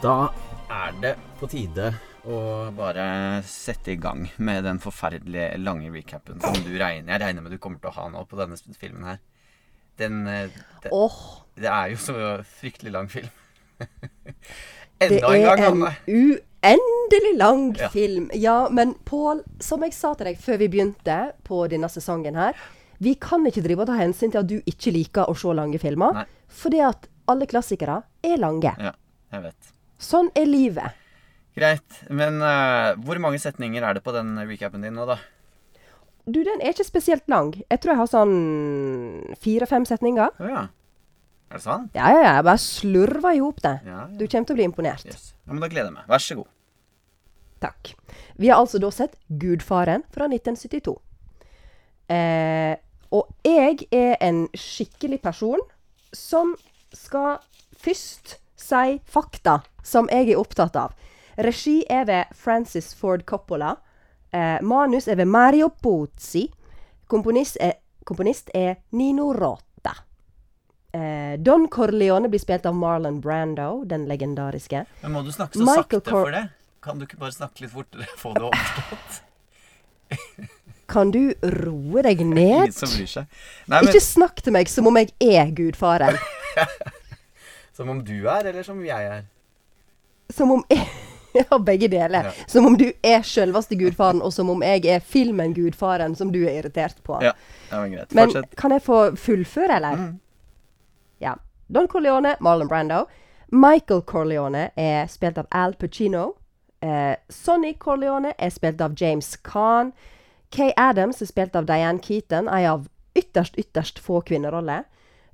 Da er det på tide å bare sette i gang med den forferdelige lange recapen som du regner Jeg regner med du kommer til å ha nå på denne filmen her. Den den oh. Det er jo så fryktelig lang film. Enda en er gang, en uendelig lang Ja. film. Ja, men Pål, som jeg sa til deg før vi begynte på denne sesongen her, vi kan ikke drive og ta hensyn til at du ikke liker å se lange filmer. Nei. Fordi at alle klassikere er lange. Ja, jeg vet. Sånn er livet. Greit. Men uh, hvor mange setninger er det på den recapen din nå, da? Du, den er ikke spesielt lang. Jeg tror jeg har sånn fire-fem setninger. Å ja. Er det sånn? Ja, ja, ja. Jeg bare slurver i hop det. Ja, Du kommer til å bli imponert. Yes. ja. Men da gleder jeg meg. Vær så god. Takk. Vi har altså da sett Gudfaren fra 1972. Eh, og jeg er en skikkelig person som skal først si fakta som jeg er opptatt av. Regi er ved Francis Ford Coppola. Eh, manus er ved Mario Pozzi. Komponist er, komponist er Nino Rota. Eh, Don Corleone blir spilt av Marlon Brando, den legendariske. Men må du snakke så Michael sakte Cor- for det? Kan du ikke bare snakke litt fortere? Få det overstått? Kan du roe deg ned? Nei, men Ikke snakk til meg som om jeg er gudfaren. Som om du er, eller som jeg er? Som om jeg Ja, begge deler. Ja. Som om du er selveste gudfaren, og som om jeg er filmen Gudfaren som du er irritert på. Ja, ja men greit. Men Fortsett. kan jeg få fullføre, eller? Mm. Ja. Don Corleone, Marlon Brando. Michael Corleone er spilt av Al Pacino. Eh, Sonny Corleone er spilt av James Caan. Kay Adams er spilt av Diane Keaton, ei av ytterst, ytterst få kvinneroller.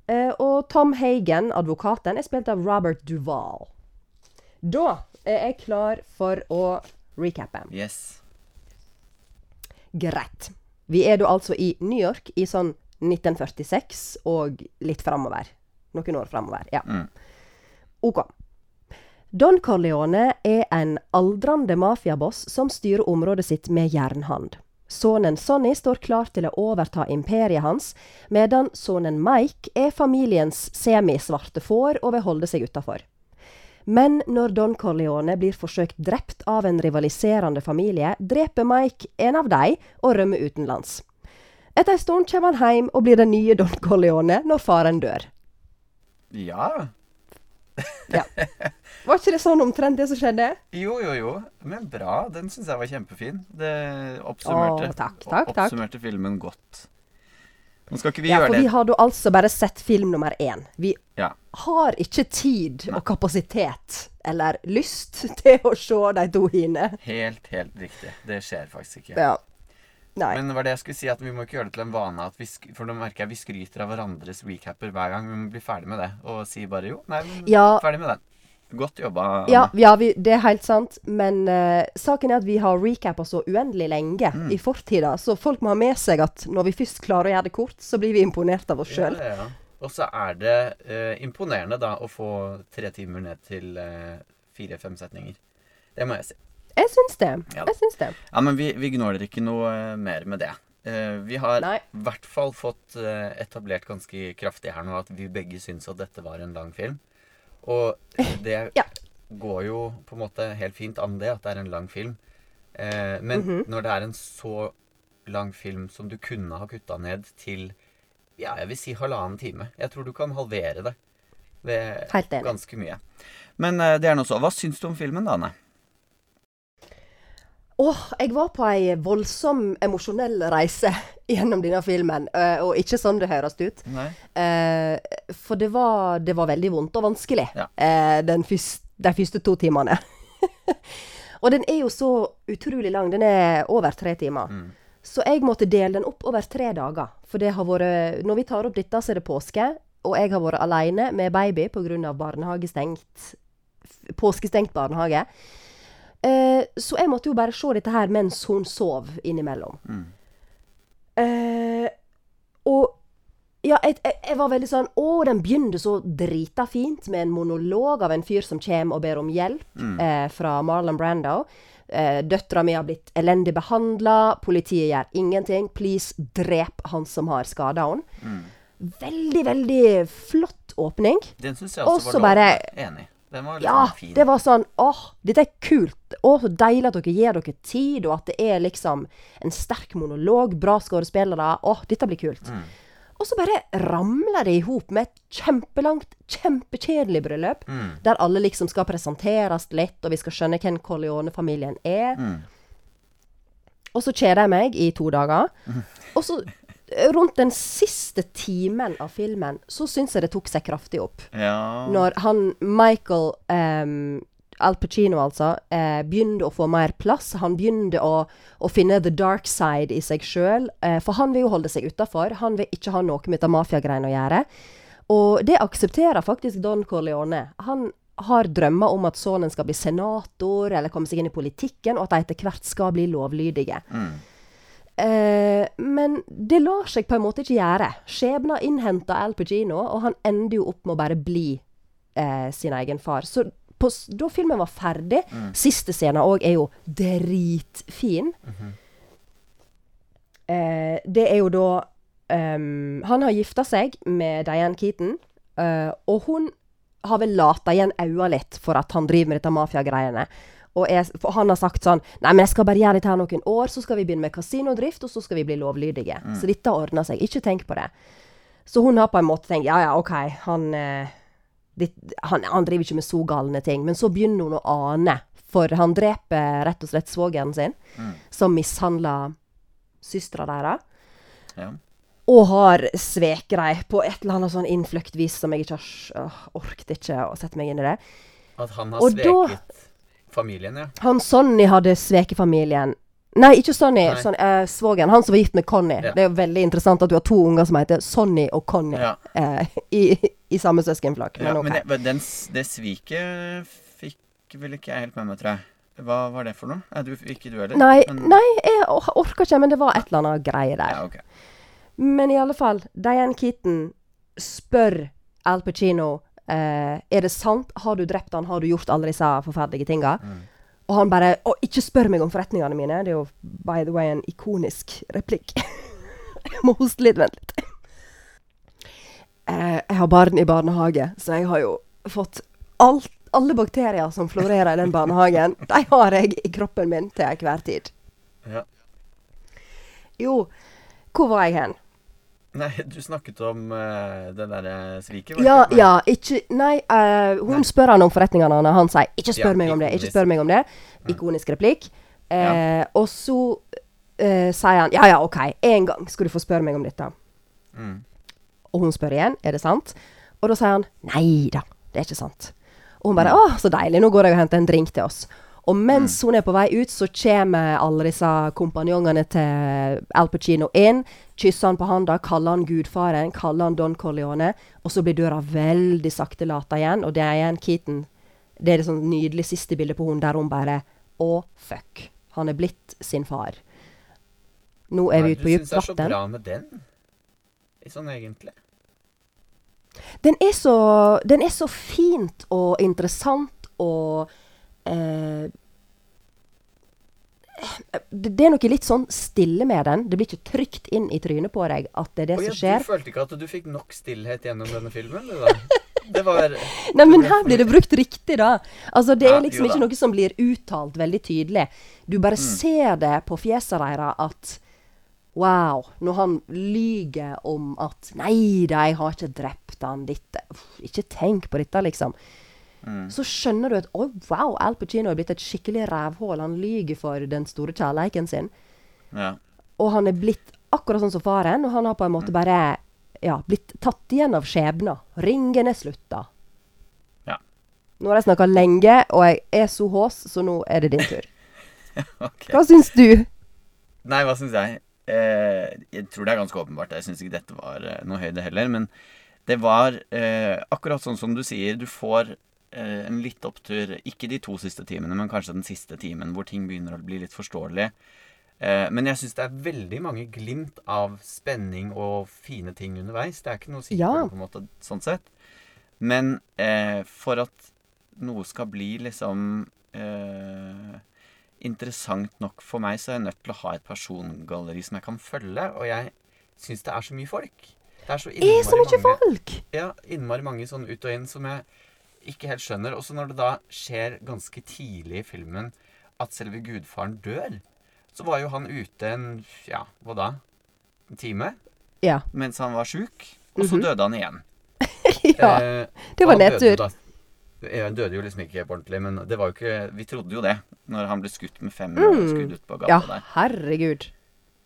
Eh, og Tom Hagen, advokaten, er spilt av Robert Duvall. Da er jeg klar for å recappe. Yes. Greit. Vi er da altså i New York i sånn 1946 og litt framover. Noen år framover. Ja. OK. Don Corleone er en aldrende mafiaboss som styrer området sitt med jernhand. Sønnen Sonny står klar til å overta imperiet hans, medan sønnen Mike er familiens semisvarte får og vil holde seg utafor. Men når Don Corleone blir forsøkt drept av en rivaliserende familie, dreper Mike en av dem og rømmer utenlands. Etter en stund kommer han hjem og blir den nye Don Corleone når faren dør. Ja. Ja. Var ikke det sånn omtrent det som skjedde? Jo, jo, jo. Men bra. Den syns jeg var kjempefin. Det oppsummerte, Åh, takk, takk, oppsummerte filmen godt. Nå skal ikke vi Ja, gjøre for vi har da altså bare sett film nummer én. Vi Ja. har ikke tid og kapasitet eller lyst til å se de to hine. Helt, helt riktig. Det skjer faktisk ikke. Ja. Nei. Men det var det jeg skulle si, at vi må ikke gjøre det til en vane at vi For nå merker jeg vi skryter av hverandres recapper hver gang. Vi må bli ferdig med det og si bare jo, nei, Ja. ferdig med den. Godt jobba. Ja, ja vi, det er helt sant. Men uh, saken er at vi har recappa så uendelig lenge Mm. i fortida, så folk må ha med seg at når vi først klarer å gjøre det kort, så blir vi imponert av oss sjøl. Ja, ja. Og så er det uh, imponerende da å få tre timer ned til uh, fire-fem setninger. Det må jeg si. Jeg syns det. Jeg syns det. Ja, men vi, vi gnåler ikke noe eh, mer med det. Eh, vi har i hvert fall fått eh, etablert ganske kraftig her nå at vi begge syns at dette var en lang film. Og det Ja. går jo på en måte helt fint an det, at det er en lang film. Eh, men Mhm. når det er en så lang film som du kunne ha kutta ned til ja, jeg vil si halvannen time Jeg tror du kan halvere det. Det er ganske mye. Men eh, det er nå så. Hva syns du om filmen, da, Anne? Åh, jeg var på ei voldsom emosjonell reise gjennom denne filmen, eh, og ikke sånn det høres ut. Eh, for det var, det var veldig vondt og vanskelig Ja. eh, den fyrst, de første to timene. og den er jo så utrolig lang. Den er over tre timer. Mm. Så jeg måtte dele den opp over tre dager. For det har vært Når vi tar opp dette, så er det påske. Og jeg har vært alene med baby pga. barnehagestengt Påskestengt barnehage. Eh, så jeg måtte jo bare se dette her mens hun sov innimellom. Mm. Eh, og ja, jeg, jeg, jeg var veldig sånn Å, den begynte så drita fint med en monolog av en fyr som kommer og ber om hjelp, eh, fra Marlon Brando. Eh, Døtra mi har blitt elendig behandla, politiet gjør ingenting. Please, drep han som har skada henne. Veldig, veldig flott åpning. Den syns jeg også også så var bare- lovende. Enig. Var Ja, sånn fin. det var sånn åh, dette er kult. Å, så deilig at dere gir dere tid, og at det er liksom en sterk monolog, bra skuespillere. Åh, dette blir kult. Mm. Og så bare ramler det i hop med et kjempelangt, kjempekjedelig bryllup, Mm. der alle liksom skal presenteres litt, og vi skal skjønne hvem Corleone-familien er. Mm. Og så kjeder jeg meg i to dager. Og så, rundt den siste timen av filmen, så syns jeg det tok seg kraftig opp. Ja. Når han Michael um, Al Pacino, altså, eh, begynte å få mer plass. Han begynte å, å finne the dark side i seg sjøl. Eh, for han vil jo holde seg utafor. Han vil ikke ha noe med mafiagreiene å gjøre. Og det aksepterer faktisk Don Corleone. Han har drømmer om at sønnen skal bli senator eller komme seg inn i politikken, og at de etter hvert skal bli lovlydige. Mm. Eh, men det lar seg på en måte ikke gjøre. Skjebnen innhenter Al Pacino, og han ender jo opp med å bare bli eh, sin egen far. Så på, da filmen var ferdig Siste scenen òg er jo dritfin. eh, det er jo da um, Han har gifta seg med Diane Keaton, eh, og hun har vel lata igjen øya litt for at han driver med dette mafiagreiene. Og jeg, han har sagt sånn Nei, men jeg skal bare gjøre dette her noen år, så skal vi begynne med kasinodrift, og så skal vi bli lovlydige. Så dette ordner seg. Ikke tenk på det. Så hun har på en måte tenkt ja, ja, OK, han, eh, ditt, han, han driver ikke med så galne ting. Men så begynner hun å ane. For han dreper rett og slett svogeren sin, som mishandler søstera deres. ja. Og har sveket dem på et eller annet sånn innfløkt vis som jeg ikke har s- orket ikke å sette meg inn i det. At han har Og da- sveket familien, ja. Han Sonny hadde sveket familien. Nei, ikke Sonny. Nei. Sonny eh, svogeren. Han som var gift med Conny. Ja. Det er jo veldig interessant at du har to unger som heter Sonny og Conny Ja. eh, i, i samme søskenflokk. Men men det, den, det sviket fikk vel ikke jeg helt med meg, tror jeg. Hva var det for noe? Er du, ikke du heller? Nei, Men- nei, jeg orka ikke, men det var et eller annet greie der. Ja, okay. Men i alle fall, Diane Keaton spør Al Pacino eh, Er det sant. Har du drept han? Har du gjort alle disse forferdelige tinga? Og han bare Å, ikke spør meg om forretningene mine. Det er jo by the way en ikonisk replikk. jeg må hoste litt. Vent litt. Uh, jeg har barn i barnehage, så jeg har jo fått alt, alle bakterier som florerer i den barnehagen. De har jeg i kroppen min til enhver tid. Ja. Jo, hvor var jeg hen? Nei, du snakket om uh, det derre sviket. var Ja, det ja, ikke Nei, uh, hun spør han om forretningene, og han sier 'ikke spør Ja, meg om det', 'ikke spør meg om det'. Ikonisk replikk. Eh, Og så eh, sier han 'ja ja, OK, én gang skal du få spørre meg om dette'. Mm. Og hun spør igjen 'er det sant?' Og da sier han 'nei da, det er ikke sant'. Og hun bare 'å, så deilig, nå går jeg og henter en drink til oss'. Og mens hun er på vei ut, så kommer alle disse kompanjongene til Al Pacino inn. Kysser han på handa, kaller han gudfaren, kaller han Don Corleone. Og så blir døra veldig sakte lata igjen, og det er igjen Keaton. Det er det sånn nydelig siste bildet på hun der hun bare Å, fuck. Han er blitt sin far. Nå er vi ute på du syns det er så bra med den? Sånn egentlig. Den er så Den er så fint og interessant og eh, det, er noe litt sånn stille med den. Det blir ikke trykt inn i trynet på deg at det er det oh, ja, som skjer. Du følte ikke at du fikk nok stillhet gjennom denne filmen? Det var Nei, men her blir det brukt riktig, da. Altså, det er liksom ikke noe som blir uttalt veldig tydelig. Du bare ser det på fjeset deres at Wow. Når han lyger om at 'Nei da, jeg har ikke drept han. Ditt Uff, Ikke tenk på dette, liksom. Så skjønner du at oh, wow, Al Pacino er blitt et skikkelig rævhål. Han lyger for den store kjærleiken sin. Ja. Og han er blitt akkurat sånn som faren, og han har på en måte bare ja, blitt tatt igjen av skjebna. Ringen er slutta. Ja. Nå har jeg snakka lenge, og jeg er så hås, så nå er det din tur. okay. Hva syns du? Nei, hva syns jeg? Eh, jeg tror det er ganske åpenbart. Jeg syns ikke dette var eh, noe høyde heller. Men det var eh, akkurat sånn som du sier. Du får en litt opptur. Ikke de to siste timene, men kanskje den siste timen, hvor ting begynner å bli litt forståelig. Eh, men jeg syns det er veldig mange glimt av spenning og fine ting underveis. Det er ikke noe sikkert, Ja. på en måte, sånn sett. Men eh, for at noe skal bli liksom eh, interessant nok for meg, så er jeg nødt til å ha et persongalleri som jeg kan følge. Og jeg syns det er så mye folk. Det er så Er så innmari mye mange, folk! ja, innmari mange sånn ut og inn som jeg ikke helt skjønner. Også når det da skjer ganske tidlig i filmen at selve gudfaren dør, så var jo han ute en Ja, hva da? En time? Ja. Mens han var sjuk. Og så døde han igjen. ja. Eh, Det var nedtur. Han døde jo liksom ikke på ordentlig, men det var jo ikke Vi trodde jo det når han ble skutt med fem Mm. skudd ut på gata Ja, der. herregud.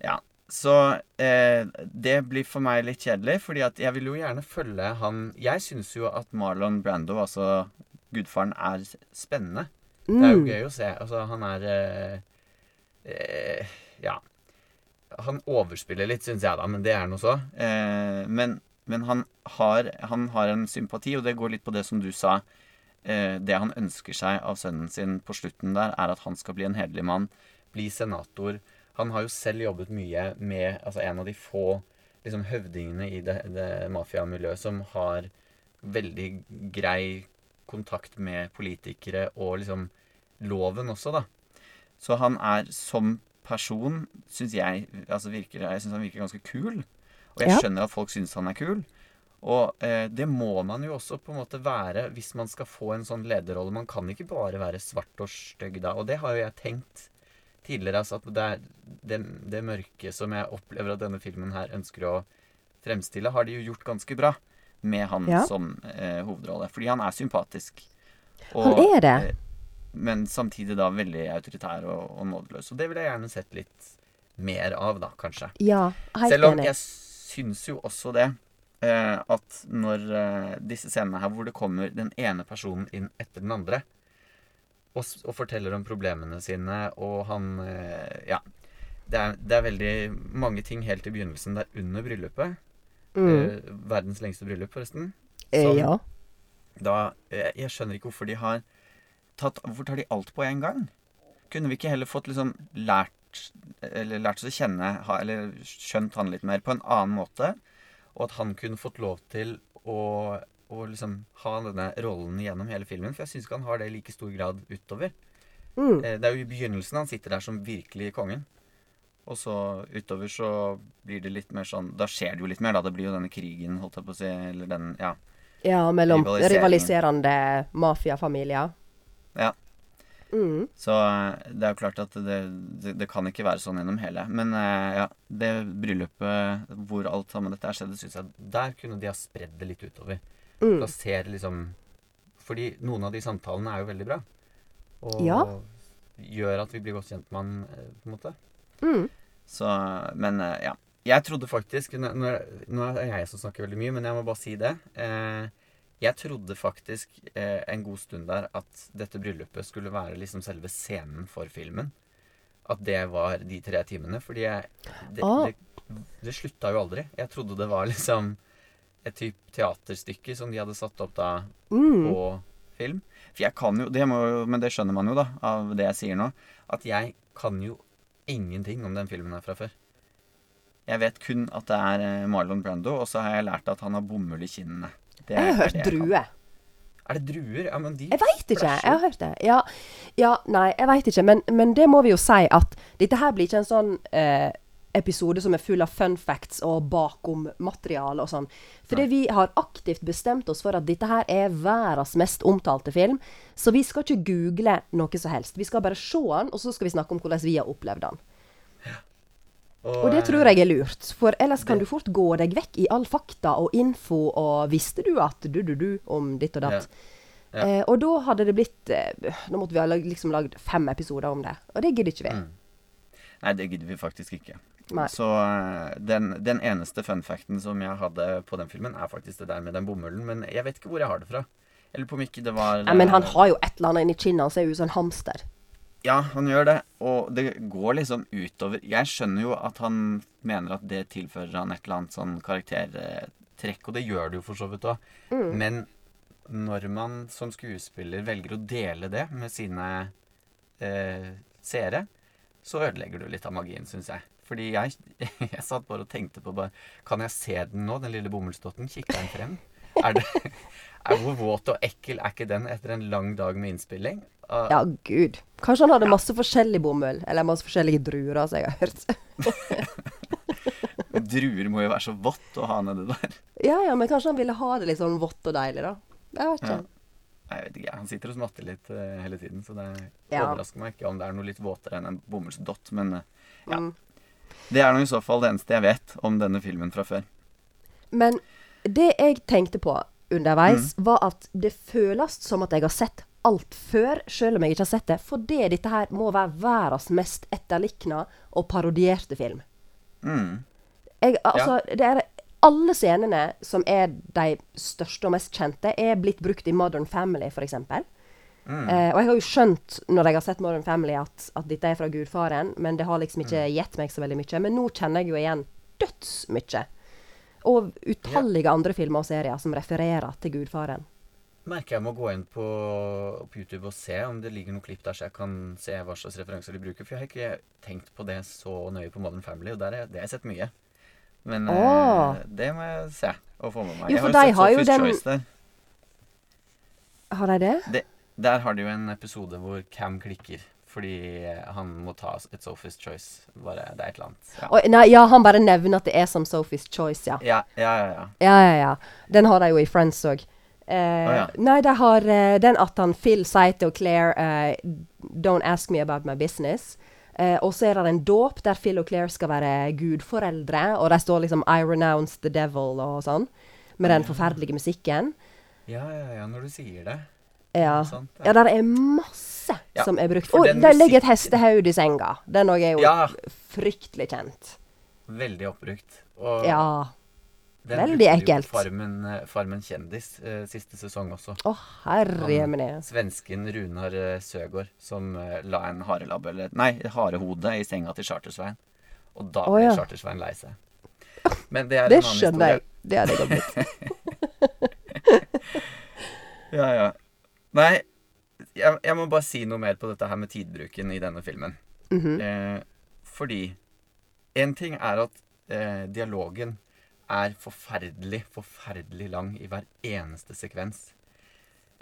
Ja. Så eh, det blir for meg litt kjedelig, fordi at jeg vil jo gjerne følge han Jeg syns jo at Marlon Brando, altså gudfaren, er spennende. Det er jo Mm. gøy å se. Altså, han er eh, eh, Ja. Han overspiller litt, syns jeg, da, men det er han så. Eh, men men han, har, han har en sympati, og det går litt på det som du sa. Eh, det han ønsker seg av sønnen sin på slutten der, er at han skal bli en hederlig mann, bli senator. Han har jo selv jobbet mye med altså en av de få liksom, høvdingene i det, det mafiamiljøet som har veldig grei kontakt med politikere og liksom loven også, da. Så han er som person, syns jeg altså virker, Jeg syns han virker ganske kul. Og jeg skjønner at folk syns han er kul. Og eh, det må man jo også på en måte være hvis man skal få en sånn lederrolle. Man kan ikke bare være svart og stygg da. Og det har jo jeg tenkt tidligere. Altså at det, er det, det mørke som jeg opplever at denne filmen her ønsker å fremstille, har de jo gjort ganske bra med han Ja. som eh, hovedrolle. Fordi han er sympatisk. Han er det. eh, Men samtidig da veldig autoritær og, og nådeløs. Og det ville jeg gjerne sett litt mer av, da, kanskje. Ja, helt Selv om enig. jeg syns jo også det eh, at når eh, disse scenene her hvor det kommer den ene personen inn etter den andre og, og forteller om problemene sine, og han eh, Ja. Det er, det er veldig mange ting helt i begynnelsen der under bryllupet. Mm. Eh, verdens lengste bryllup, forresten. Eh, som- ja. Da, eh, jeg skjønner ikke hvorfor de har tatt Hvorfor tar de alt på en gang? Kunne vi ikke heller fått liksom lært Eller lært oss å kjenne ha, Eller skjønt han litt mer på en annen måte? Og at han kunne fått lov til å, å liksom ha denne rollen gjennom hele filmen. For jeg syns ikke han har det i like stor grad utover. Mm. Eh, Det er jo i begynnelsen han sitter der som virkelig kongen. Og så utover så blir det litt mer sånn Da skjer det jo litt mer, da. Det blir jo denne krigen, holdt jeg på å si. Eller den Ja. Ja, mellom rivaliserende mafiafamilier. ja. Mm. Så eh, det er jo klart at det, det, det kan ikke være sånn gjennom hele. Men eh, ja, det bryllupet hvor alt sammen dette er skjedde, syns jeg Der kunne de ha spredd det litt utover. Mm. Plassere liksom Fordi noen av de samtalene er jo veldig bra. Og Ja. gjør at vi blir godt kjent med han, eh, på en måte. Mm. Så Men eh, ja. Jeg trodde faktisk Nå, er det jeg som snakker veldig mye, men jeg må bare si det. Eh, jeg trodde faktisk eh, en god stund der at dette bryllupet skulle være liksom selve scenen for filmen. At det var de tre timene. Fordi jeg Det, Ah. det, det slutta jo aldri. Jeg trodde det var liksom et type teaterstykke som de hadde satt opp da Mm. på film. For jeg kan jo, det må, men det skjønner man jo da, av det jeg sier nå, at jeg kan jo ingenting om den filmen her fra før. Jeg vet kun at det er eh, Marlon Brando, og så har jeg lært at han har bomull i kinnene. Det Jeg har hørt hørt drue. kan. Er det druer? Ja, men de Jeg veit ikke. Jeg har hørt det. Ja, ja nei, jeg veit ikke. Men, men det må vi jo si at dette her blir ikke en sånn eh, episode som er full av fun facts og bakom-materiale og sånn. Fordi vi har aktivt bestemt oss for at dette her er verdens mest omtalte film. Så vi skal ikke google noe som helst. Vi skal bare se den, og så skal vi snakke om hvordan vi har opplevd den. Og det tror jeg er lurt, for ellers kan det- du fort gå deg vekk i all fakta og info og 'visste du at du-du-du' om ditt og datt. Ja. Eh, og da hadde det blitt eh, Da måtte vi ha lag- liksom lagd fem episoder om det. Og det gidder ikke vi. Mm. Nei, det gidder vi faktisk ikke. Nei. Så eh, den, den eneste fun facten som jeg hadde på den filmen, er faktisk det der med den bomullen. Men jeg vet ikke hvor jeg har det fra. Eller på om ikke det var Nei, men han eh, har jo et eller annet inni kinnet. Han ser jo en hamster. Ja, han gjør det. Og det går liksom utover Jeg skjønner jo at han mener at det tilfører han et eller annet sånn karaktertrekk, og det gjør det jo for så vidt òg. Mm. Men når man som skuespiller velger å dele det med sine eh, seere, så ødelegger du litt av magien, syns jeg. Fordi jeg, jeg satt bare og tenkte på bare Kan jeg se den nå, den lille bomullsdotten? Kikker den frem? Er det, er, hvor våt og ekkel er ikke den etter en lang dag med innspilling? Uh, Ja, gud. Kanskje han hadde masse forskjellig bomull. Eller masse forskjellige druer, som jeg har hørt. Druer må jo være så vått å ha nedi der. ja, ja, men kanskje han ville ha det litt sånn vått og deilig, da. Jeg vet ikke. Ja. Jeg vet ikke, Han sitter og smatter litt uh, hele tiden, så det Ja. overrasker meg ikke om det er noe litt våtere enn en bomullsdott. Men uh, ja. Mm. Det er nå i så fall det eneste jeg vet om denne filmen fra før. Men det jeg tenkte på underveis, Mm. var at det føles som at jeg har sett alt før, selv om jeg ikke har sett det. Fordi dette her må være verdens mest etterlikna og parodierte film. Mm. Jeg, altså, det er alle scenene som er de største og mest kjente, er blitt brukt i Modern Family, f.eks. Mm. Eh, og jeg har jo skjønt når jeg har sett Modern Family at, at dette er fra gudfaren, men det har liksom ikke Mm. gitt meg så veldig mye. Men nå kjenner jeg jo igjen dødsmye. Og utallige andre filmer og serier som refererer til gudfaren. Merker jeg må gå inn på, på YouTube og se om det ligger noen klipp der, så jeg kan se hva slags referanser de bruker. For jeg har ikke tenkt på det så nøye på Modern Family, og er, det har jeg sett mye. Men oh. eh, det må jeg se og få med meg. Jo, jeg har jo sett Sophie's den- Choice der. Har de det? Der har de jo en episode hvor Cam klikker fordi han må ta et Sophie's Choice. Bare, det er et eller annet. Ja, Oh, nei, ja, han bare nevner at det er som Sophie's Choice, ja. ja, ja. ja, ja. Ja. Den har de jo i Friends òg. Eh, oh. Nei, de har eh, den at han Phil sier til Claire eh, Don't ask me about my business. Eh, og så er det en dåp der Phil og Claire skal være gudforeldre, og de står liksom I renounce the devil og sånn. Med den forferdelige musikken. Ja, ja, ja, når du sier det. Ja. Ja. der er masse Ja, som er brukt. Og der det ligger et hestehode i senga. Den òg er jo Ja. fryktelig kjent. Veldig oppbrukt. Og Ja. den veldig jo ekkelt. Farmen, eh, Farmen kjendis eh, siste sesong også. Å, herre Han- Svensken Runar eh, Søgaard som eh, la en harelabb, eller nei, harehode i senga til Chartersveien. Og da ble oh, ja. Chartersveien lei seg. Men det er Det en annen skjønner jeg. Det hadde jeg godt blitt. Ja, ja. Nei, jeg, jeg må bare si noe mer på dette her med tidbruken i denne filmen. Mhm. eh, fordi en ting er at eh, dialogen er forferdelig, forferdelig lang i hver eneste sekvens.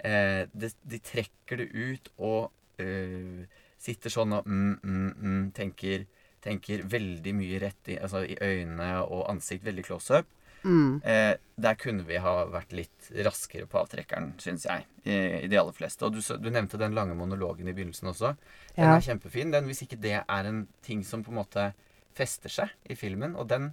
Eh, de, de trekker det ut og eh, sitter sånn og mm, mm, mm, tenker, tenker veldig mye rett i, altså, i øynene og ansikt, veldig close up. Mm. Eh, der kunne vi ha vært litt raskere på avtrekkeren, syns jeg. I, I de aller fleste. Og du, du nevnte den lange monologen i begynnelsen også. Den Ja. er kjempefin. Den, hvis ikke det er en ting som på en måte fester seg i filmen, og den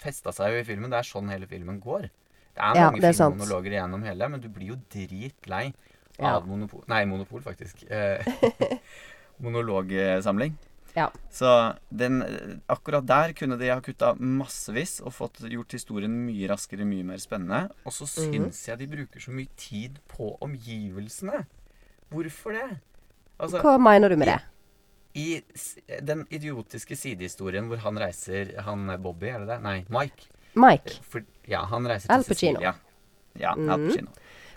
festa seg jo i filmen. Det er sånn hele filmen går. Det er mange ja, fine monologer igjennom hele, men du blir jo dritlei Ja. av monopol Nei, monopol, faktisk. Eh, monologsamling. Ja. Så den, akkurat der kunne de ha kutta massevis og fått gjort historien mye raskere, mye mer spennende. Og så Mhm. syns jeg de bruker så mye tid på omgivelsene. Hvorfor det? Altså, Hva mener du med det? i I den idiotiske sidehistorien hvor han reiser Han Bobby, er det det? Nei, Mike. Mike. For, ja, han reiser til Al Pacino. Sicilia. Ja, Al Mhm. Pacino.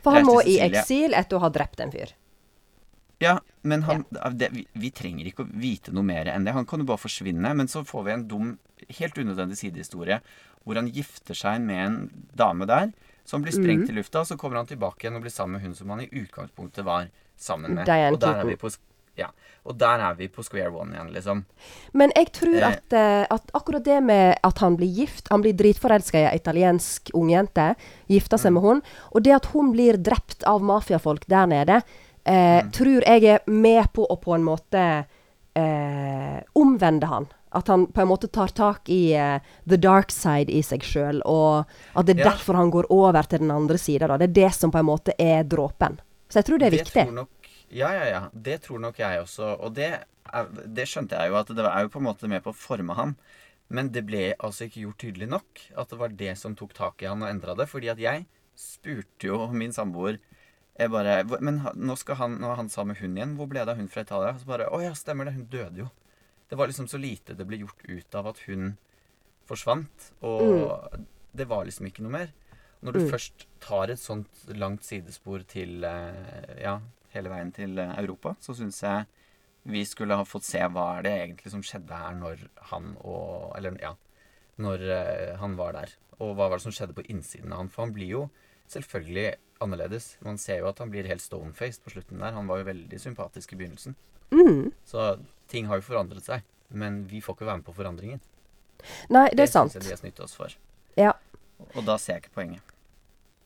For han må i eksil etter å ha drept en fyr. Ja, men han, det, vi, vi trenger ikke å vite noe mer enn det. Han kan jo bare forsvinne. Men så får vi en dum, helt unødvendig sidehistorie hvor han gifter seg med en dame der som blir sprengt mm. i lufta. Så kommer han tilbake igjen og blir sammen med hun som han i utgangspunktet var sammen med. Diane og der er vi på, ja, og der er vi på square one igjen, liksom. Men jeg tror Eh. at, eh, at akkurat det med at han blir gift Han blir dritforelska i ei italiensk ungjente, gifter Mm. seg med hun, og det at hun blir drept av mafiafolk der nede, eh, Mm. tror jeg er med på å på en måte eh, omvende han. At han på en måte tar tak i uh, the dark side i seg sjøl, og at det er Ja. derfor han går over til den andre sida. Det er det som på en måte er dråpen. Så jeg tror det er viktig. Tror nok, ja, ja, ja. Det tror nok jeg også. Og det, er, det skjønte jeg jo, at det er jo på en måte med på å forme han. Men det ble altså ikke gjort tydelig nok at det var det som tok tak i han og endra det. Fordi at jeg spurte jo min samboer jeg bare, Men nå skal han, nå han sammen med hun igjen. Hvor ble det av hun fra Italia? Og så bare Å ja, stemmer det. Hun døde jo. Det var liksom så lite det ble gjort ut av at hun forsvant. Og det var liksom ikke noe mer. Når du Mm. først tar et sånt langt sidespor til eh, Ja, hele veien til eh, Europa, så syns jeg vi skulle ha fått se hva er det egentlig som skjedde her når han og Eller ja, når eh, han var der. Og hva var det som skjedde på innsiden av han? For han blir jo selvfølgelig annerledes. Man ser jo at han blir helt stonefaced på slutten der. Han var jo veldig sympatisk i begynnelsen. Mm. Så ting har jo forandret seg. Men vi får ikke være med på forandringen. Nei, det er sant. Det syns jeg de har snytt oss for. Ja. Og da ser jeg ikke poenget.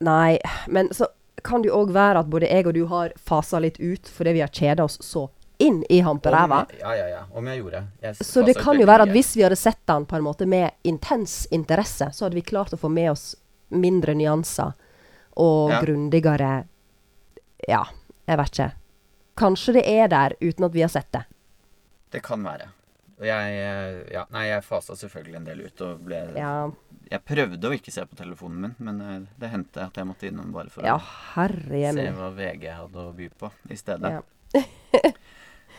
Nei, men så kan det jo òg være at både jeg og du har fasa litt ut fordi vi har kjeda oss så inn i hamperæva. Ja, ja, ja. Om jeg gjorde. Jeg Så det kan jo være at hvis vi hadde sett den på en måte med intens interesse, så hadde vi klart å få med oss mindre nyanser og Ja. grundigere Ja, jeg vet ikke. Kanskje det er der uten at vi har sett det. Det kan være. Og jeg eh, Ja, nei, jeg fasa selvfølgelig en del ut og ble Ja, Jeg prøvde å ikke se på telefonen min, men eh, det hendte at jeg måtte innom bare for ja å se hva VG hadde å by på i stedet. Ja.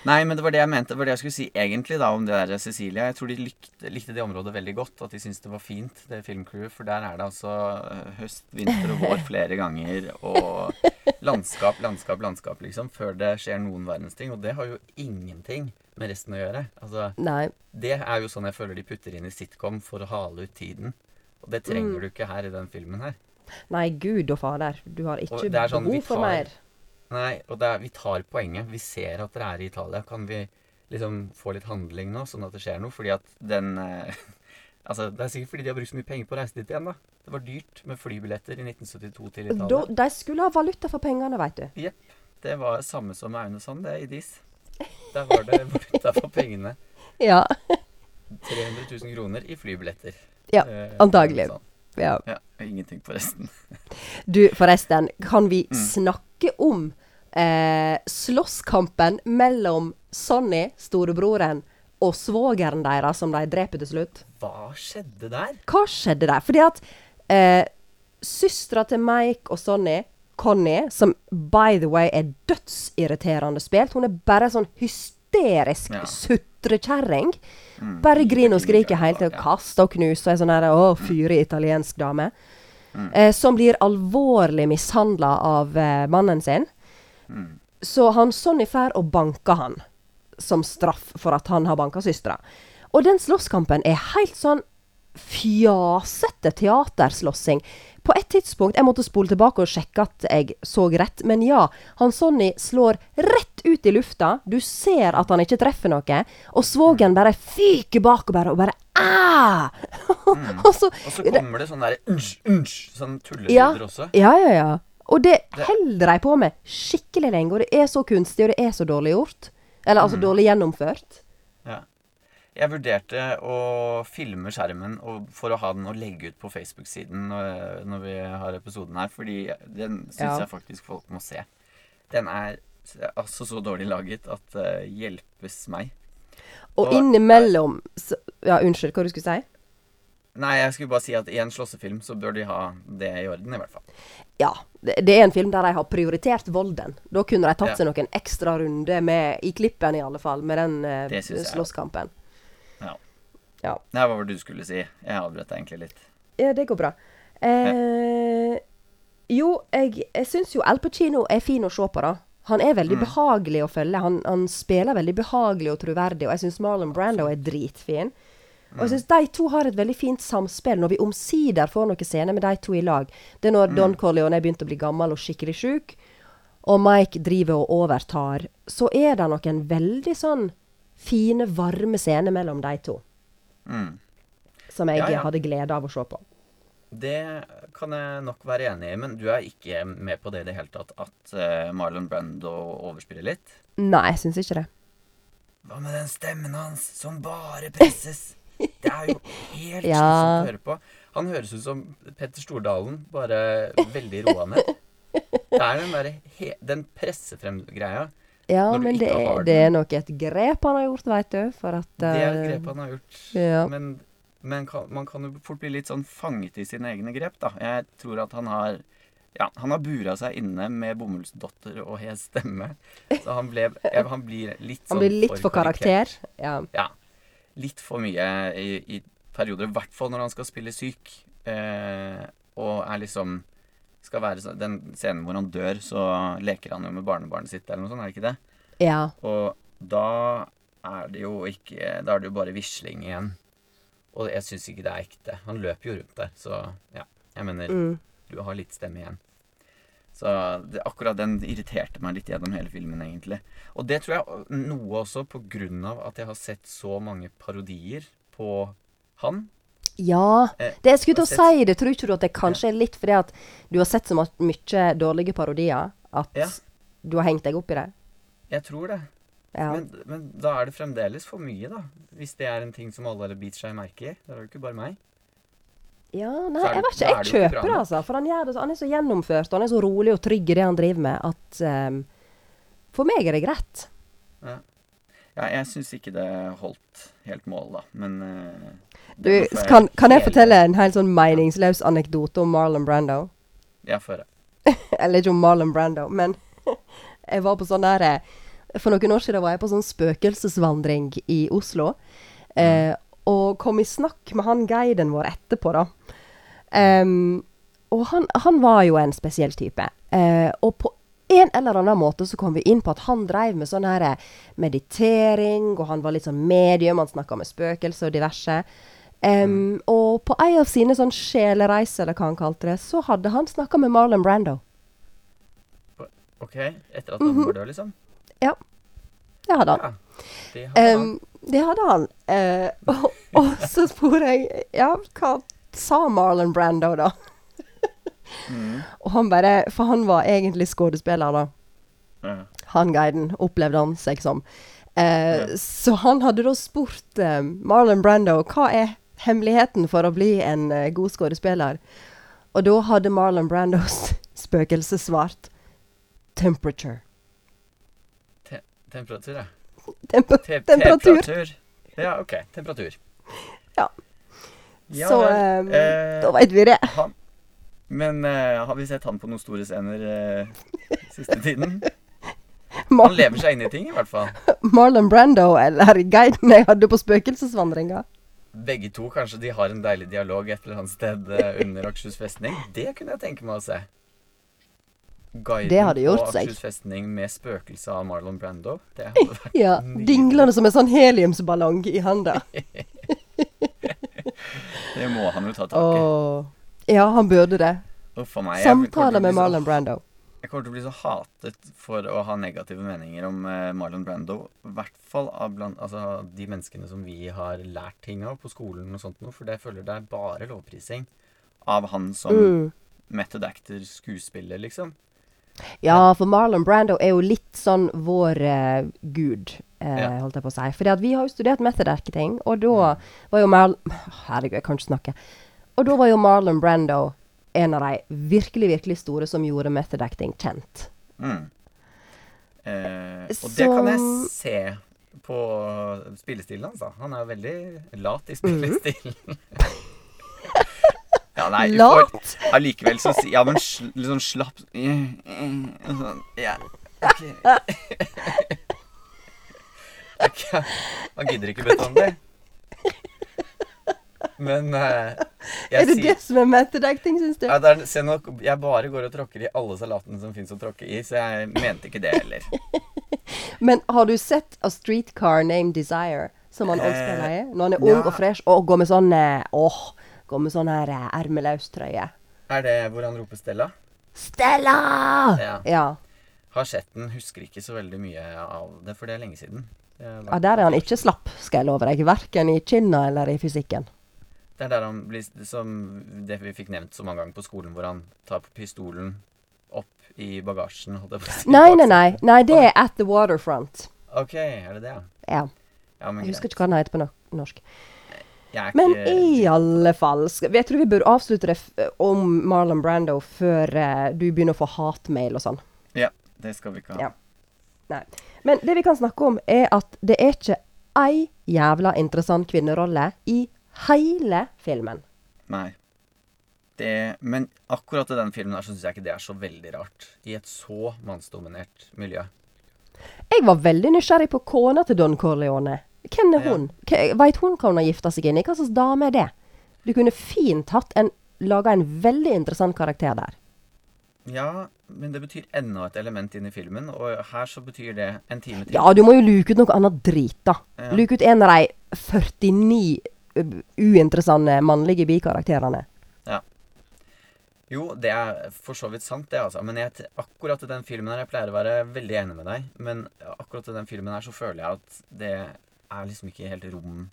Nei, men det var det jeg mente. Det var det jeg skulle si egentlig da om det der Cecilia. Jeg tror de likte, likte det området veldig godt. At de syntes det var fint, det filmcrewet. For der er det altså eh, høst, vinter og vår flere ganger. Og landskap, landskap, landskap, liksom. Før det skjer noen verdens ting. Og det har jo ingenting med resten å gjøre. Altså, Nei. det er jo sånn jeg føler de putter inn i sitcom for å hale ut tiden. Og det trenger Mm. du ikke her i den filmen her. Nei, gud og fader. Du har ikke sånn behov for mer. Nei, og det er, vi tar poenget. Vi ser at dere er i Italia. Kan vi liksom få litt handling nå, sånn at det skjer noe? Fordi at den eh, Altså, det er sikkert fordi de har brukt så mye penger på å reise dit igjen, da. Det var dyrt med flybilletter i 1972 til Da, Italia. de skulle ha valuta for pengene, veit du. Det var samme som Aune Sand, det, i DIS. Der var det valuta for pengene. Ja. 300 000 kroner i flybilletter. Ja, Eh, antagelig. sånn. ja. Ja, ingenting på resten. Du, forresten, kan vi Mm. snakke om eh, slåsskampen mellom Sonny, storebroren, og svogeren deres, som de dreper til slutt? Hva skjedde der? Hva skjedde der? Fordi at eh, søstera til Mike og Sonny, Connie, som by the way er dødsirriterende spilt Hun er bare sånn hysterisk Ja. sutrekjerring. Mm, Bare griner og skriker helt til å kaste og knuse og er sånn her Å, fyrig italiensk dame. Mm. Eh, som blir alvorlig mishandla av eh, mannen sin. Mm. Så han Sonny fær og banker han som straff for at han har banka søstera. Og den slåsskampen er helt sånn fjasete teaterslåssing. På et tidspunkt Jeg måtte spole tilbake og sjekke at jeg så rett, men ja. Han Sonny slår rett ut i lufta. Du ser at han ikke treffer noe. Og svogeren bare fyker bakover og bare Æh! og så Og så kommer det sånn der unsj, unsj, sånn tullelyder Ja. også. Ja, ja, ja. Og det Det- holder de på med skikkelig lenge. Og det er så kunstig, og det er så dårlig gjort. Eller altså Mm. dårlig gjennomført. Ja. Jeg vurderte å filme skjermen og for å ha den og legge ut på Facebook-siden når, når vi har episoden her, fordi den syns Ja. jeg faktisk folk må se. Den er altså så dårlig laget at uh, hjelpes meg. Og Og- innimellom så, Ja, unnskyld, hva du skulle si? Nei, jeg skulle bare si at i en slåssefilm så bør de ha det i orden, i hvert fall. Ja, det, er en film der de har prioritert volden. Da kunne de tatt Ja. seg noen ekstra runder med, i klippen i alle fall, med den eh, Det slåsskampen. Nei, hva var det du skulle si? Jeg avbrøt egentlig litt. Ja, det går bra. Eh, jo, jeg, jeg syns jo Al Pacino er fin å se på, da. Han er veldig Mm. behagelig å følge. Han, han spiller veldig behagelig og troverdig, og jeg syns Marlon Brando er dritfin. Og jeg syns de to har et veldig fint samspill når vi omsider får noen scener med de to i lag. Det er når Don Corleone er begynt å bli gammel og skikkelig sjuk, og Mike driver og overtar, så er det noen veldig sånn fine, varme scener mellom de to. Mm. Som jeg Ja, ja. hadde glede av å se på. Det kan jeg nok være enig i, men du er ikke med på det i det hele tatt at eh, Marlon Brando overspiller litt? Nei, jeg syns ikke det. Hva med den stemmen hans som bare presses? Det er jo helt Ja. slitsomt å høre på. Han høres ut som Petter Stordalen, bare veldig roa ned. Det er den derre Den pressefrem-greia. Ja, men det er, det er nok et grep han har gjort, veit du. For at Det er et eh, grep han har gjort. ja. Men, men kan, man kan jo fort bli litt sånn fanget i sine egne grep, da. Jeg tror at han har ja, han har bura seg inne med bomullsdotter og hes stemme. Så han, ble, han blir litt sånn Han blir litt for for karakter. Ja. Ja. Litt for mye i, i perioder. I hvert fall når han skal spille syk. Eh, og er liksom skal være sånn Den scenen hvor han dør, så leker han jo med barnebarnet sitt, eller noe sånt, er det ikke det? ja. Og da er det jo ikke Da er det jo bare visling igjen. Og jeg syns ikke det er ekte. Han løper jo rundt der, så ja. Jeg mener, Mm. du har litt stemme igjen. Så det, akkurat den irriterte meg litt gjennom hele filmen, egentlig. Og det tror jeg noe også på grunn av at jeg har sett så mange parodier på han. Ja. Eh, Det jeg skulle til å si, det tror ikke du at det kanskje er litt fordi at du har sett så mye dårlige parodier at Ja. du har hengt deg opp i det? Jeg tror det. Ja. Men, men da er det fremdeles for mye, da. Hvis det er en ting som alle biter seg merke i. Da er det jo ikke bare meg. Ja, nei, jeg vet ikke. Jeg er kjøper det, altså. For han, det, så- han er så gjennomført, og han er så rolig og trygg i det han driver med, at um, For meg er det greit. Ja, jeg syns ikke det holdt helt mål, da. Men eh, Du, kan, kan jeg fortelle en helt sånn meningsløs anekdote om Marlon Brando? Ja, få høre. Eller ikke om Marlon Brando, men jeg var på sånn der eh, For noen år siden var jeg på sånn spøkelsesvandring i Oslo. Eh, og kom i snakk med han guiden vår etterpå, da. Um, og han, han var jo en spesiell type. Eh, og på en eller annen måte så kom vi inn på at han drev med sånn her eh, meditering, og han var litt sånn medium, han snakka med spøkelser og diverse. Em, Og på ei av sine sånn sjelereiser, eller hva han kalte det, så hadde han snakka med Marlon Brando. OK? Etter at han var død, liksom? Ja. Det hadde han. Ja. Det hadde han. Um, det hadde han. Uh, og, og så spurte jeg Ja, hva sa Marlon Brando, da? Mm. Og han bare For han var egentlig skuespiller, da. Mm. Han guiden, opplevde han seg som. Eh, Ja. Så han hadde da spurt eh, Marlon Brando hva er hemmeligheten for å bli en eh, god skuespiller. Og da hadde Marlon Brandos spøkelse svart temperature. Te temperatur, ja. Temp Te temperatur. temperatur. Ja, OK. Temperatur. Ja. Ja, så eh, eh, da veit vi det. han, Men uh, har vi sett han på noen store scener uh, siste tiden? Han lever seg inn i ting, i hvert fall. Marlon Brando eller guiden jeg hadde på spøkelsesvandringa. Begge to kanskje de har en deilig dialog et eller annet sted eh, under Akershus festning. Det kunne jeg tenke meg å se. Guiden på. Akershus festning med spøkelse av Marlon Brando. Det hadde vært Ja. Dinglende som en sånn heliumsballong i handa. Det må han jo ta tak i. Åh. Ja, han burde det. Uff a meg. jeg Samtale med Marlon Brando. Jeg kommer til å bli så hatet for å ha negative meninger om eh, Marlon Brando. I hvert fall av blant, altså, de menneskene som vi har lært ting av på skolen og sånt noe. For det føler det er bare lovprising av han som Mm. method actor, skuespiller, liksom. Ja, for Marlon Brando er jo litt sånn vår eh, gud, eh, Ja. holdt jeg på å si. Fordi vi har jo studert method acting, og da var jo Marlon Herregud, jeg kan ikke snakke. Og da var jo Marlon Brando en av de virkelig, virkelig store som gjorde method acting kjent. Mm. Eh, og det kan jeg se på spillestilen hans. da. Han er jo veldig lat Mhm. i spillestilen. ja, nei, Lat? Allikevel så Ja, men sl, litt sånn slapp sånn, Ja, Okay. Ok, Man gidder ikke bete om det. Men uh, er det sier- det som er method acting, syns du? ja, det er, se nå, jeg bare går og tråkker i alle salatene som fins å tråkke i, så jeg mente ikke det heller. Men har du sett A Streetcar Named Desire, som han også Oddspiller leie? Når han er ung ja. og fresh og går med sånn eh, Åh, går med sånn her eh, ermeløs trøye. Er det hvor han roper Stella? Stella! Ja. Ja. Har sett den, husker ikke så veldig mye av det, for det er lenge siden. Ja. Der er han ikke slapp, skal jeg love deg. Verken i kinna eller i fysikken. Det er der han blir som det vi fikk nevnt så mange ganger på skolen, hvor han tar pistolen opp i bagasjen. Nei, nei, nei. Nei, det er At the Waterfront. OK, er det det, ja? Ja. Jeg husker ikke hva den heter på no norsk. Men i alle fall Jeg tror vi bør avslutte det om Marlon Brando før eh, du begynner å få hatmail og sånn. Ja, det skal vi ikke ha. Ja. Nei. Men det vi kan snakke om, er at det er ikke ei jævla interessant kvinnerolle i hele filmen. Nei. Det, men akkurat i den filmen her så syns jeg ikke det er så veldig rart. I et så mannsdominert miljø. Jeg var veldig nysgjerrig på kona til Don Corleone. Hvem er hun? Ja. Veit hun hva hun har gifta seg inn i? Hva slags dame er det? Du kunne fint hatt en laga en veldig interessant karakter der. Ja, men det betyr enda et element inn i filmen, og her så betyr det en time til. Ja, du må jo luke ut noe annet drit, da. Ja. Luke ut en av de 49 u- uinteressante mannlige bikarakterene. Ja. Jo, det er for så vidt sant, det, altså. Men jeg, akkurat i den filmen her Jeg pleier å være veldig enig med deg, men akkurat i den filmen her så føler jeg at det er liksom ikke helt rom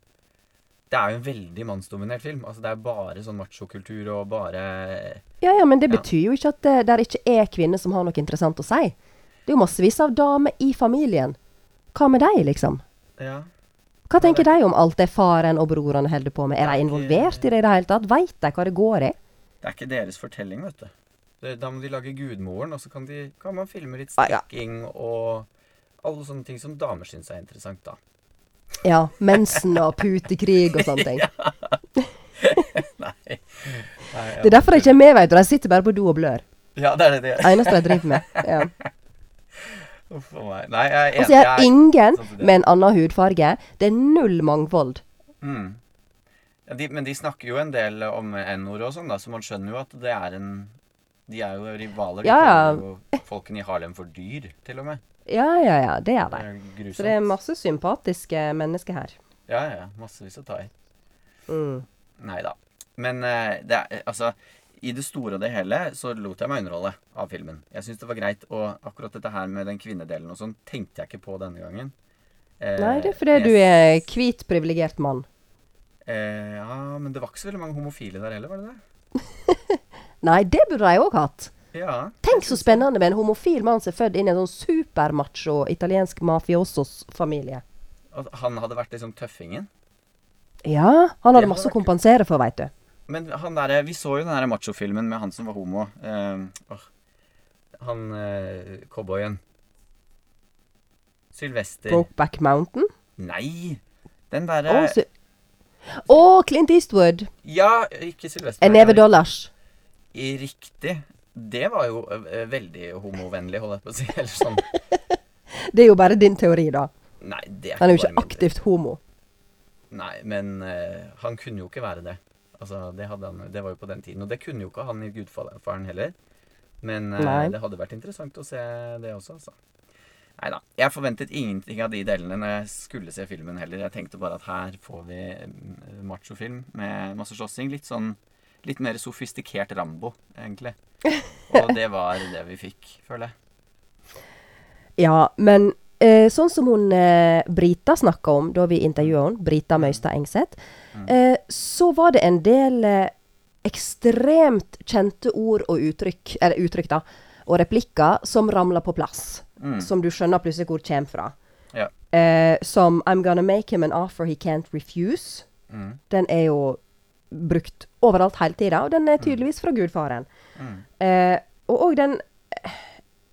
Det er jo en veldig mannsdominert film. Altså Det er bare sånn machokultur og bare Ja, ja, men det Ja. betyr jo ikke at det det ikke er kvinner som har noe interessant å si. Det er jo massevis av damer i familien. Hva med deg, liksom? Ja. Hva tenker de om alt det faren og brorene holder på med? Er de er involvert i det i det hele tatt? Veit de hva det går i? Det er ikke deres fortelling, vet du. Det, da må de lage Gudmoren, og så kan, de, kan man filme litt Ah, ja. og alle sånne ting som damer syns er interessant, da. Ja, mensen og putekrig og sånne ting. Nei. Nei. Det er derfor de ikke er med, vet du. De sitter bare på do og blør. Ja, det er det de gjør. Eneste de driver med. Ja. Uff a meg. Nei, jeg er Og så er ingen sånn med en annen hudfarge. Det er null mangfold. Mm. Ja, de, men de snakker jo en del om N-ordet og sånn, da, så man skjønner jo at det er en De er jo rivaler. De Ja, ja. folkene i Harlem for dyr, til og med. Ja, ja, ja. Det er Det de. Så det er masse sympatiske mennesker her. Ja, ja. ja. Massevis å ta i. Mm. Nei da. Men uh, det er altså I det store og det hele så lot jeg meg underholde av filmen. Jeg syns det var greit. Og akkurat dette her med den kvinnedelen og sånn tenkte jeg ikke på denne gangen. Eh, Nei, det er fordi jeg- du er hvit, privilegert mann. eh, Ja, men det var ikke så veldig mange homofile der heller, var det det? Nei, det burde de òg hatt. Ja. Tenk så spennende med en homofil mann som er født inn i en sånn supermacho italiensk mafiosos-familie. Han hadde vært liksom tøffingen. Ja, han hadde masse å kompensere for, veit du. Men han der, vi så jo den der machofilmen med han som var homo. Eh, oh. han eh, cowboyen. Sylvester Brokeback Mountain. Nei! Den Å, oh, oh, Clint Eastwood! Ja, ikke Sylvester. En Never Dollars. Riktig. Det var jo eh, veldig homovennlig, holder jeg på å si. Eller sånn. Det er jo bare din teori, da. Nei, det er Han er jo ikke aktivt homo. Nei, men uh, han kunne jo ikke være det. Altså, det, han, det var jo på den tiden. Og det kunne jo ikke han i Gudfaren heller. Men uh, det hadde vært interessant å se det også, altså. Nei da. Jeg forventet ingenting av de delene når jeg skulle se filmen heller. Jeg tenkte bare at her får vi mm, machofilm med masse slåssing. Litt sånn Litt mer sofistikert Rambo, egentlig. Og det var det vi fikk, føler jeg. Ja, men eh, sånn som hun eh, Brita snakka om da vi intervjua henne, Brita Møystad Engseth, eh, så var det en del eh, ekstremt kjente ord og uttrykk, eller uttrykk da, og replikker som ramla på plass. Mm. Som du skjønner plutselig hvor kommer fra. Ja. Eh, som I'm gonna make him an offer he can't refuse. Mm. Den er jo brukt overalt hele tida, og den er tydeligvis fra gudfaren. Mm. Eh, og òg den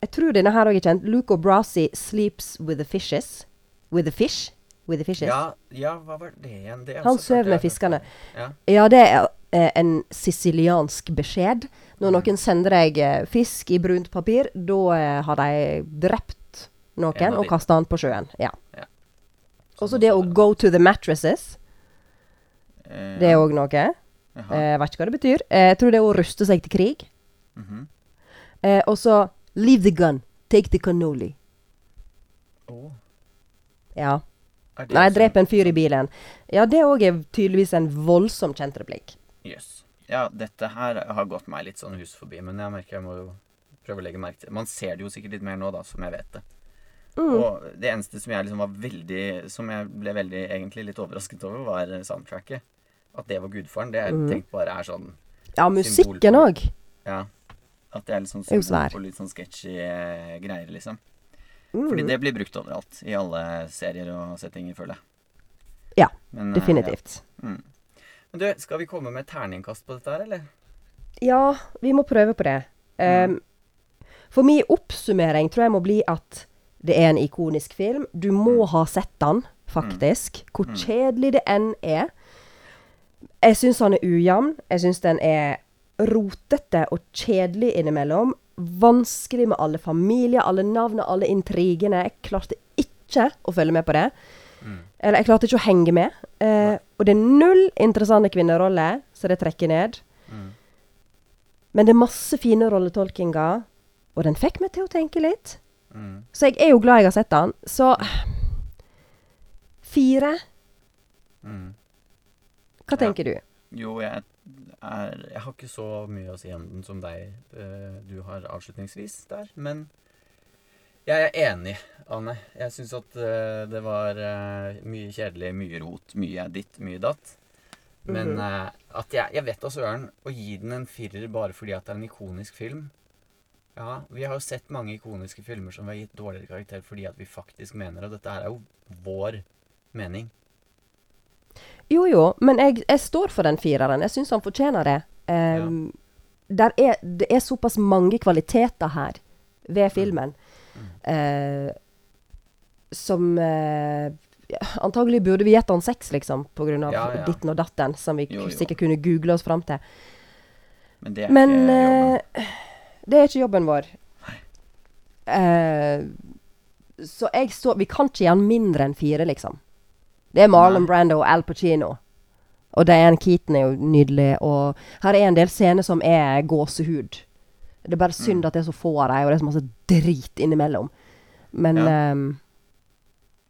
Jeg tror denne her òg er kjent. Luco Brasi sleeps with the fishes. With the fish? With the fishes. Ja, ja, hva var det igjen? Det Han også sover med fiskene. Ja. Ja, det er eh, en siciliansk beskjed. Når noen sender deg eh, fisk i brunt papir, da eh, har de drept noen og kasta han på sjøen. Ja. Ja. Og så det å go to the mattresses, Eh, det er òg noe. jaha. Eh, Jeg vet ikke hva det betyr. Eh, Jeg tror det er å ruste seg til krig. Mhm. Eh, og så leave the gun, take the cannoli. Åh, Ja. Nei, sånn- drep en fyr i bilen. Ja, det òg er tydeligvis en voldsomt kjent replikk. Jøss. Ja, dette her har gått meg litt sånn hus forbi, men jeg merker jeg må jo prøve å legge merke til Man ser det jo sikkert litt mer nå, da, som jeg vet det. Mm. Og det eneste som jeg liksom var veldig Som jeg ble veldig egentlig litt overrasket over, var soundtracket. At det var gudfaren. Det jeg Mm. tenkte bare er sånn Ja, musikken òg. Ja. At det er litt sånn symbol på litt sånn sketchy eh, greier, liksom. Mm. Fordi det blir brukt overalt. I alle serier og settinger, føler jeg. Ja, Men, eh, Definitivt. Ja. Mm. Men du, skal vi komme med terningkast på dette her, eller? Ja, vi må prøve på det. Um, for min oppsummering tror jeg må bli at det er en ikonisk film. Du må ha sett den, faktisk. Hvor kjedelig det enn er. Jeg syns han er ujevn. Jeg syns den er rotete og kjedelig innimellom. Vanskelig med alle familier, alle navnene, alle intrigene. Jeg klarte ikke å følge med på det. Eller jeg klarte ikke å henge med. Eh, og det er null interessante kvinneroller, så det trekker ned. Men det er masse fine rolletolkinger, og den fikk meg til å tenke litt. Mm. Så jeg er jo glad jeg har sett den. Så fire. Mm. Hva Ja. tenker du? Jo, jeg er Jeg har ikke så mye å si om den som deg eh, du har avslutningsvis der, men jeg er enig, Anne. Jeg syns at eh, det var eh, mye kjedelig, mye rot, mye ditt, mye datt. Men eh, at jeg, jeg vet da søren Å gi den en firer bare fordi at det er en ikonisk film Ja, vi har jo sett mange ikoniske filmer som vi har gitt dårligere karakter fordi at vi faktisk mener Og dette er jo vår mening. Jo, jo, men jeg, jeg står for den fireren. Jeg syns han fortjener det. Um, der er, det er såpass mange kvaliteter her ved filmen eh, som uh, Antagelig burde vi gitt han seks, liksom, på grunn av Ja, ja. ditten og datten, som vi Jo, jo. sikkert kunne google oss fram til. Men det er Men ikke jobben. Uh, det er ikke jobben vår. Uh, så jeg så Vi kan ikke gi han mindre enn fire, liksom. Det er Marlon Brando og Al Pacino. Og Diane Keaton er jo nydelig. Og her er en del scener som er gåsehud. Det er bare Mm. synd at det er så få av dem, og det er så masse drit innimellom. Men Ja. um,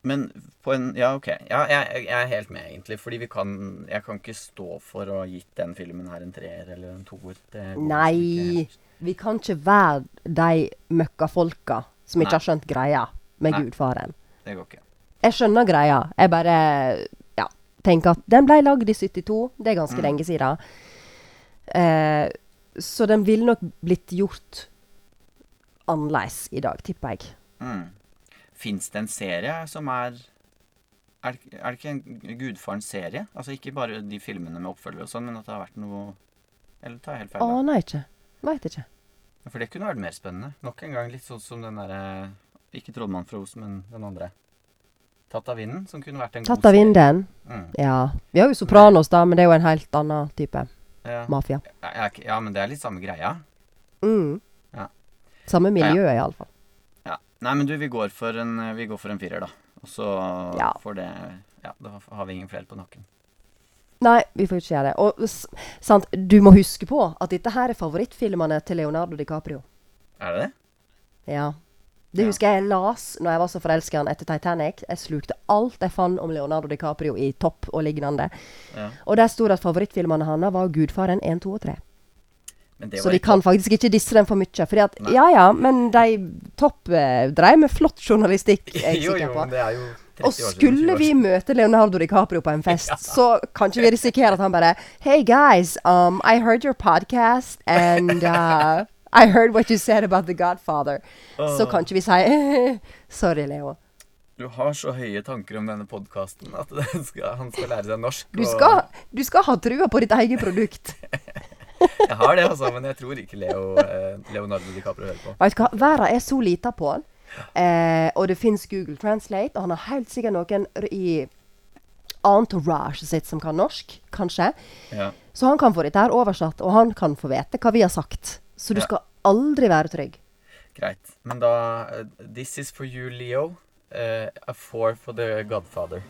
Men på en Ja, OK. Ja, jeg, jeg er helt med, egentlig. Fordi vi kan Jeg kan ikke stå for å ha gitt den filmen her en treer eller en toer. Liksom Nei. Vi kan ikke være de møkkafolka som ikke Nei. har skjønt greia med Nei. Gudfaren. Det går ikke. Jeg skjønner greia. Jeg bare ja, tenker at den ble lagd i 72. Det er ganske Mm. lenge siden. Eh, så den ville nok blitt gjort annerledes i dag, tipper jeg. Mm. Fins det en serie som er er, det- ikke en Gudfarens serie? Altså ikke bare de filmene med oppfølgere og sånn, men at det har vært noe Eller tar jeg helt feil? Aner ikke. Veit ikke. For det kunne vært mer spennende. Nok en gang litt sånn som den derre Ikke Trollmann fra Os, men den andre. Tatt av vinden, som kunne vært en Tatt av vinden. Mm. Ja. Vi har jo Sopranos, da, men det er jo en helt annen type Ja. mafia. Er ja, men det er litt samme greia. Mm. Ja. Samme Ja, ja. miljø, iallfall. Ja. Nei, men du, vi går for en, vi går for en firer, da. Og så Ja. får det Ja, da har vi ingen flere på nakken. Nei, vi får ikke gjøre det. Og sant, du må huske på at dette her er favorittfilmene til Leonardo DiCaprio. Er det det? Ja. Det Ja. husker jeg jeg las når jeg var så forelska i han etter Titanic. Jeg slukte alt jeg fant om Leonardo DiCaprio i topp og lignende. Ja. Og der sto det at favorittfilmene hans var 'Gudfaren 1, 2 og 3'. Så vi kan faktisk ikke disse dem for mye. Fordi at, Nei. ja ja, men de topp eh, dreiv med flott journalistikk, er jeg jo, sikker på. Jo, det er jo Og skulle vi møte Leonardo DiCaprio på en fest, så kan ikke vi risikere at han bare Hey guys, um, I heard your podcast, and uh, I heard what you said about The Godfather. Så kan ikke vi si Sorry, Leo. Du har så høye tanker om denne podkasten at skal, han skal lære seg norsk. Du skal, du skal ha trua på ditt eget produkt. Jeg har det, altså, men jeg tror ikke Leo, eh, Leonardo DiCaprio hører på. Vet du hva, Verden er så lita på han. Eh, og det fins Google Translate, og han har helt sikkert noen i entourage sitt som kan norsk, kanskje. Ja. Så han kan få dette her oversatt, og han kan få vite hva vi har sagt. Så du Ja. skal aldri være trygg. Greit. Men da eh, This is for you, Leo. Uh, a four for the Godfather.